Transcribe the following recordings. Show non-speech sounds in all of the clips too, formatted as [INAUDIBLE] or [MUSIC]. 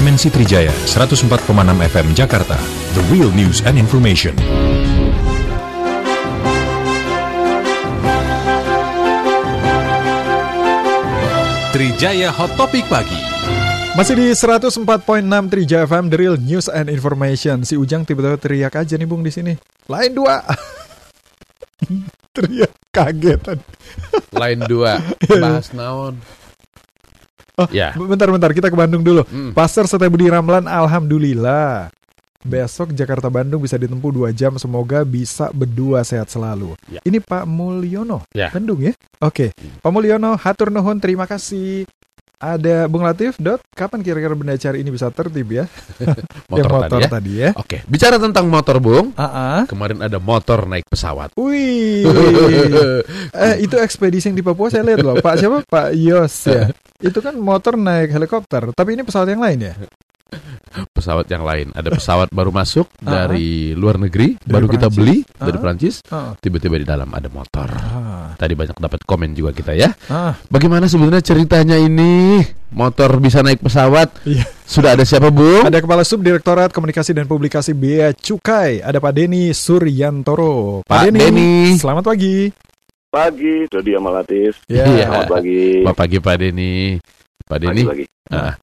MNC Trijaya 104,6 FM Jakarta, The Real News and Information. Trijaya Hot Topic Pagi. Masih di 104.6 Trija FM The Real News and Information. Si Ujang tiba-tiba teriak aja nih Bung di sini. Lain dua. [LAUGHS] teriak kagetan. Lain dua, [LAUGHS] bahas naon. Oh, Ya. Bentar-bentar kita ke Bandung dulu. Hmm. Pasar Sate Budi Ramlan alhamdulillah. Besok Jakarta Bandung bisa ditempuh dua jam. Semoga bisa berdua sehat selalu. Ya. Ini Pak Mulyono, Ya. Bandung ya? Oke, Pak Mulyono, hatur nuhun, terima kasih. Ada Bung Latif, Dot, kapan kira-kira benda cari ini bisa tertib ya? [LAUGHS] Motor, Yang motor tadi ya. tadi ya. Oke, bicara tentang motor, Bung. Ah, ah. Kemarin ada motor naik pesawat. Wih, [LAUGHS] eh itu ekspedisi yang di Papua saya lihat loh, Pak siapa? Pak Yos ya. [LAUGHS] Itu kan motor naik helikopter, tapi ini pesawat yang lain ya? [LAUGHS] pesawat yang lain. Ada pesawat [LAUGHS] baru masuk Ah. dari luar negeri, Dari baru kita Perancis. beli dari Ah. Prancis. Ah, Tiba-tiba di dalam ada motor. ah, Tadi banyak dapat komen juga kita ya. ah. Bagaimana sebenarnya ceritanya ini? Motor bisa naik pesawat? Iya. Sudah ada siapa, Bung? Ada Kepala Subdirektorat Komunikasi dan Publikasi Bea Cukai, ada Pak Denny Suryantoro. Pak Denny. selamat pagi. Pagi, Dodi Amalatif. Ya. Iya. Selamat pagi. Pak pagi Pak Denny. Pak Denny, Pagi, pagi. ah,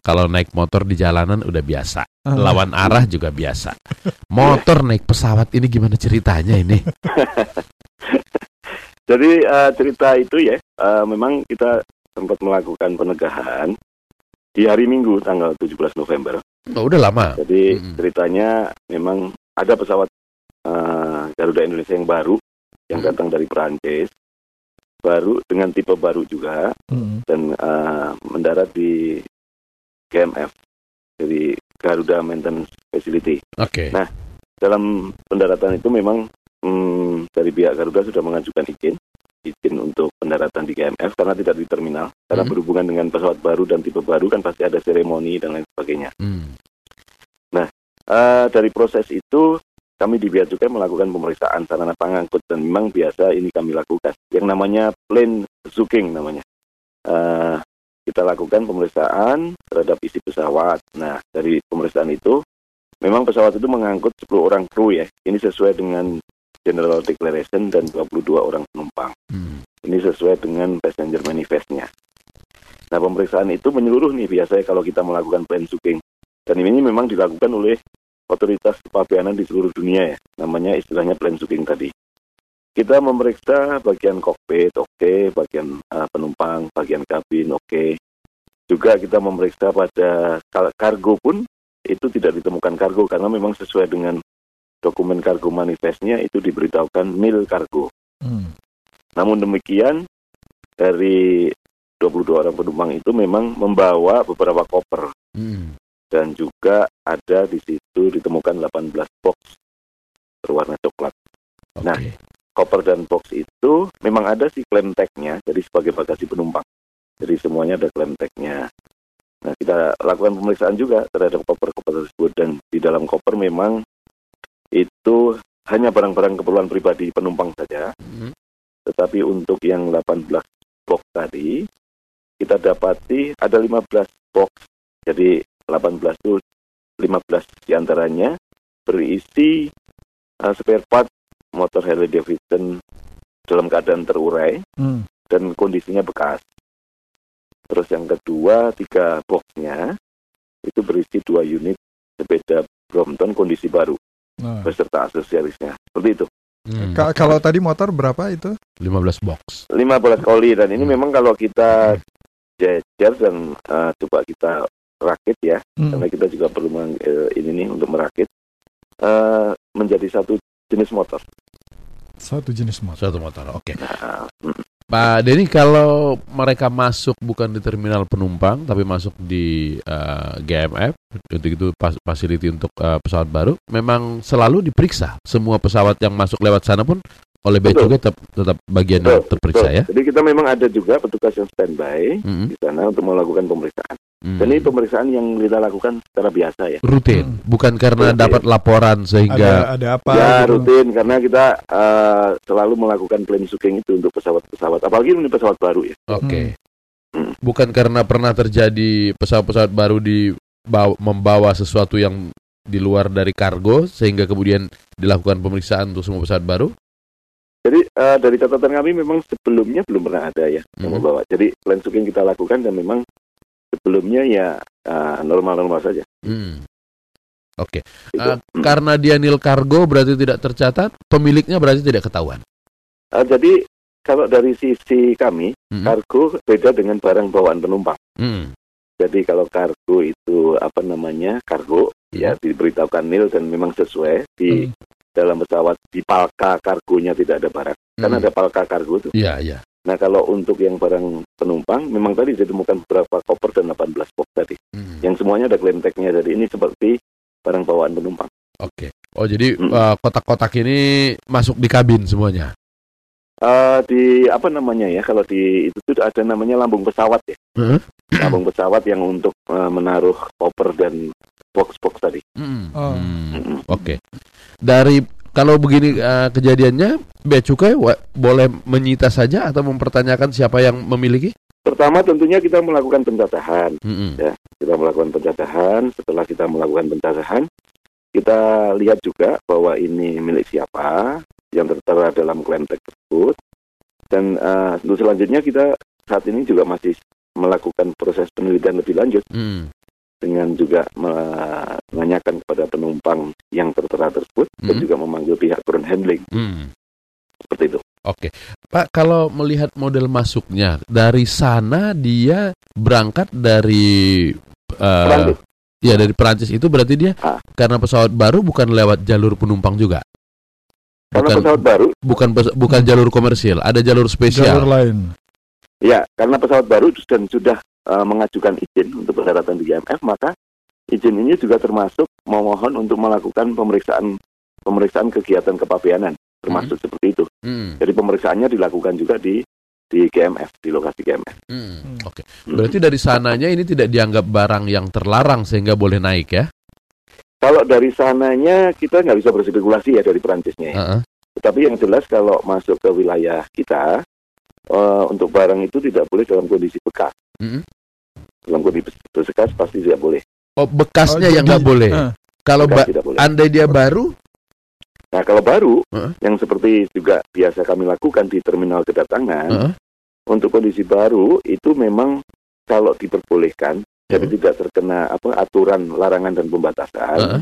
kalau naik motor di jalanan udah biasa. Ah. Lawan arah juga biasa. Motor naik pesawat ini gimana ceritanya ini? [LAUGHS] Jadi eh, cerita itu ya, eh, memang kita sempat melakukan penegahan di hari Minggu tanggal 17 November. Oh, udah lama. Jadi Mm-mm. ceritanya memang ada pesawat eh, Garuda Indonesia yang baru yang datang dari Perancis, baru dengan tipe baru juga Hmm. dan eh, mendarat di GMF, jadi Garuda Maintenance Facility. Oke. Nah, dalam pendaratan itu memang hmm, dari pihak Garuda sudah mengajukan izin izin untuk pendaratan di GMF karena tidak di terminal karena Hmm. berhubungan dengan pesawat baru dan tipe baru kan pasti ada seremoni dan lain sebagainya. Hmm. Eh, dari proses itu kami di Bea Cukai melakukan pemeriksaan sarana pengangkut dan memang biasa ini kami lakukan yang namanya plane zooking namanya. Eh, kita lakukan pemeriksaan terhadap isi pesawat. Nah, dari pemeriksaan itu memang pesawat itu mengangkut 10 orang kru ya. Ini sesuai dengan General Declaration dan 22 orang penumpang. Hmm. Ini sesuai dengan passenger manifestnya. Nah, pemeriksaan itu menyeluruh nih biasanya kalau kita melakukan plan zooking. Dan ini memang dilakukan oleh otoritas kepabeanan di seluruh dunia ya. Namanya istilahnya plan zooking tadi. Kita memeriksa bagian kokpit, oke, bagian eh, penumpang, bagian kabin, oke. Juga kita memeriksa pada kar- kargo pun itu tidak ditemukan kargo karena memang sesuai dengan dokumen kargo manifestnya itu diberitahukan nil kargo. Hmm. Namun demikian dari 22 orang penumpang itu memang membawa beberapa koper Hmm. Dan juga ada di situ ditemukan 18 box berwarna coklat. Oke. Nah. Koper dan box itu memang ada si claim tag-nya jadi sebagai bagasi penumpang. Jadi semuanya ada claim tag-nya. Nah, kita lakukan pemeriksaan juga terhadap koper-koper tersebut dan di dalam koper memang itu hanya barang-barang keperluan pribadi penumpang saja. Hmm. Tetapi untuk yang 18 box tadi, kita dapati ada 15 box. Jadi 18 itu 15 di antaranya berisi uh, spare part motor Harley Davidson dalam keadaan terurai Hmm. dan kondisinya bekas. Terus yang kedua, tiga boxnya itu berisi dua unit sepeda Brompton kondisi baru Nah. beserta aksesorisnya. Seperti itu. Hmm. Ka- kalau tadi motor berapa itu? 15 box. 15 koli dan ini Hmm. memang kalau kita jejer dan eh, coba kita rakit ya Hmm. karena kita juga perlu meng- eh, ini nih untuk merakit eh, menjadi satu jenis motor. Satu jenis motor. Suatu motor. Oke. Nah, mm, Pak Denny, kalau mereka masuk bukan di terminal penumpang, tapi masuk di eh, GMF, untuk itu pas- facility untuk eh, pesawat baru, memang selalu diperiksa. Semua pesawat yang masuk lewat sana pun oleh Bea. Cukai tetap, tetap bagian yang Betul, terperiksa betul. ya. Jadi kita memang ada juga petugas yang standby Mm-mm. di sana untuk melakukan pemeriksaan. Mm. Dan ini pemeriksaan yang kita lakukan secara biasa ya. rutin, Hmm. bukan karena Rutin. dapat laporan Ada sehingga ada apa? ya gitu? rutin karena kita eh, selalu melakukan plan zooking itu untuk pesawat-pesawat. Apalagi ini pesawat baru ya. oke. Hmm. Bukan karena pernah terjadi pesawat-pesawat baru di bawa- membawa sesuatu yang di luar dari kargo sehingga kemudian dilakukan pemeriksaan untuk semua pesawat baru? Jadi eh, dari catatan kami memang sebelumnya belum pernah ada ya yang Mhm. membawa. Jadi plan yang kita lakukan dan memang sebelumnya ya eh, normal-normal saja. Hmm. Oke. Gitu. Eh, Hmm. karena dia nil kargo berarti tidak tercatat, pemiliknya berarti tidak ketahuan. Eh, jadi kalau dari sisi kami Hmm. kargo beda dengan barang bawaan penumpang. Hmm. Jadi kalau kargo itu apa namanya kargo Iya. ya diberitahukan nil dan memang sesuai di dalam pesawat di palka kargonya tidak ada barang. Kan Hmm. ada palka kargo tuh. Iya, iya. Nah kalau untuk yang barang penumpang memang tadi ditemukan beberapa koper dan 18 box tadi. Hmm. Yang semuanya ada claim tag-nya jadi ini seperti barang bawaan penumpang. Oke. Oh, jadi Hmm. eh, kotak-kotak ini masuk di kabin semuanya. Eh di apa namanya ya kalau di itu tuh ada namanya lambung pesawat ya. Heeh. Lambung pesawat yang untuk eh, menaruh koper dan box-box tadi. Hmm. Oh. Hmm. Oke. Dari kalau begini eh, kejadiannya, bea cukai boleh menyita saja atau mempertanyakan siapa yang memiliki? Pertama tentunya kita melakukan pencacahan. Hmm. Kita melakukan pencacahan. Setelah kita melakukan pencacahan, kita lihat juga bahwa ini milik siapa yang tertera dalam klaim tag tersebut. Dan eh, untuk selanjutnya kita saat ini juga masih melakukan proses penelitian lebih lanjut Hmm. Dengan juga menanyakan kepada penumpang yang tertera tersebut dan Hmm. juga memanggil pihak ground handling Hmm. seperti itu. Oke, Pak. Kalau melihat model masuknya dari sana dia berangkat dari eh, Perancis. ya dari Perancis itu berarti dia Ah. karena pesawat baru bukan lewat jalur penumpang juga. Karena Bukan pesawat baru, bukan bukan jalur komersil, ada jalur Jalur spesial. lain. ya karena pesawat baru dan sudah eh, mengajukan izin untuk pendaratan di GMF, maka izin ini juga termasuk memohon untuk melakukan pemeriksaan pemeriksaan kegiatan kepabeanan, termasuk seperti itu. Hmm. Jadi pemeriksaannya dilakukan juga di di GMF, di lokasi GMF. Hmm. Oke. Hmm. Berarti dari sananya ini tidak dianggap barang yang terlarang sehingga boleh naik ya? Kalau dari sananya kita nggak bisa berspekulasi ya dari Perancisnya ya. Heeh. Tetapi yang jelas kalau masuk ke wilayah kita eh, untuk barang itu tidak boleh dalam kondisi bekas. Mm-mm. Dalam kondisi bekas pasti tidak boleh. Oh bekasnya Oh, yang jadi- nggak boleh. eh. Kalau ba- tidak boleh. andai dia baru, Nah kalau baru Heeh. yang seperti juga biasa kami lakukan di terminal kedatangan Heeh. untuk kondisi baru itu memang kalau diperbolehkan jadi Heeh. tidak terkena apa aturan larangan dan pembatasan. Heeh.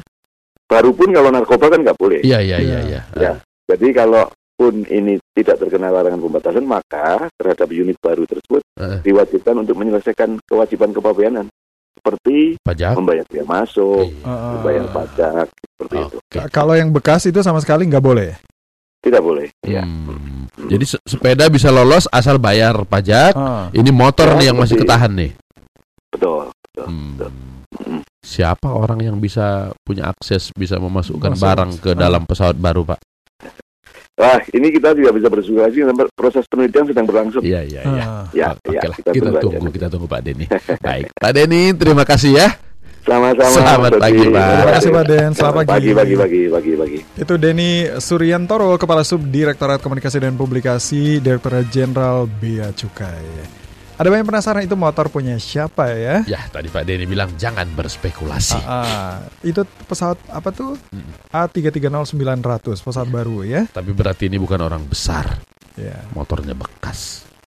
Baru pun kalau narkoba kan nggak boleh. iya iya iya Iya. iya. Ya. Jadi kalau pun ini tidak terkena larangan pembatasan maka terhadap unit baru tersebut Heeh. diwajibkan untuk menyelesaikan kewajiban kepabeanan seperti Pajak. membayar biaya masuk. Heeh. membayar pajak seperti itu. Oke. Ka- Kalau yang bekas itu sama sekali nggak boleh. Tidak boleh. Ya. Hmm. Jadi se- sepeda bisa lolos asal bayar pajak. Ah. Ini motor Ya, nih yang masih ketahan nih. Betul. Hmm. Mm. Siapa orang yang bisa punya akses bisa memasukkan Masuk. barang ke dalam pesawat baru, Pak? Wah, ini kita tidak bisa karena proses penelitian sedang berlangsung. Iya iya iya. Ah. Ya, Oke ya, lah, kita, kita, tunggu aja. tunggu, kita tunggu Pak Denny. [LAUGHS] Baik, Pak Denny, terima kasih ya. Sama-sama. Selamat pagi, Pak. Terima kasih Pak Den, selamat pagi. Pagi, pagi, pagi, pagi, pagi. Itu Denny Suryantoro, Kepala Subdirektorat Komunikasi dan Publikasi, Direktorat Jenderal Bea Cukai. Ada banyak penasaran itu motor punya siapa ya? Ya, tadi Pak Denny bilang jangan berspekulasi. Ah, ah. itu pesawat apa tuh? Mm. A330900, pesawat baru ya. Tapi berarti ini bukan orang besar, Ya. motornya bekas.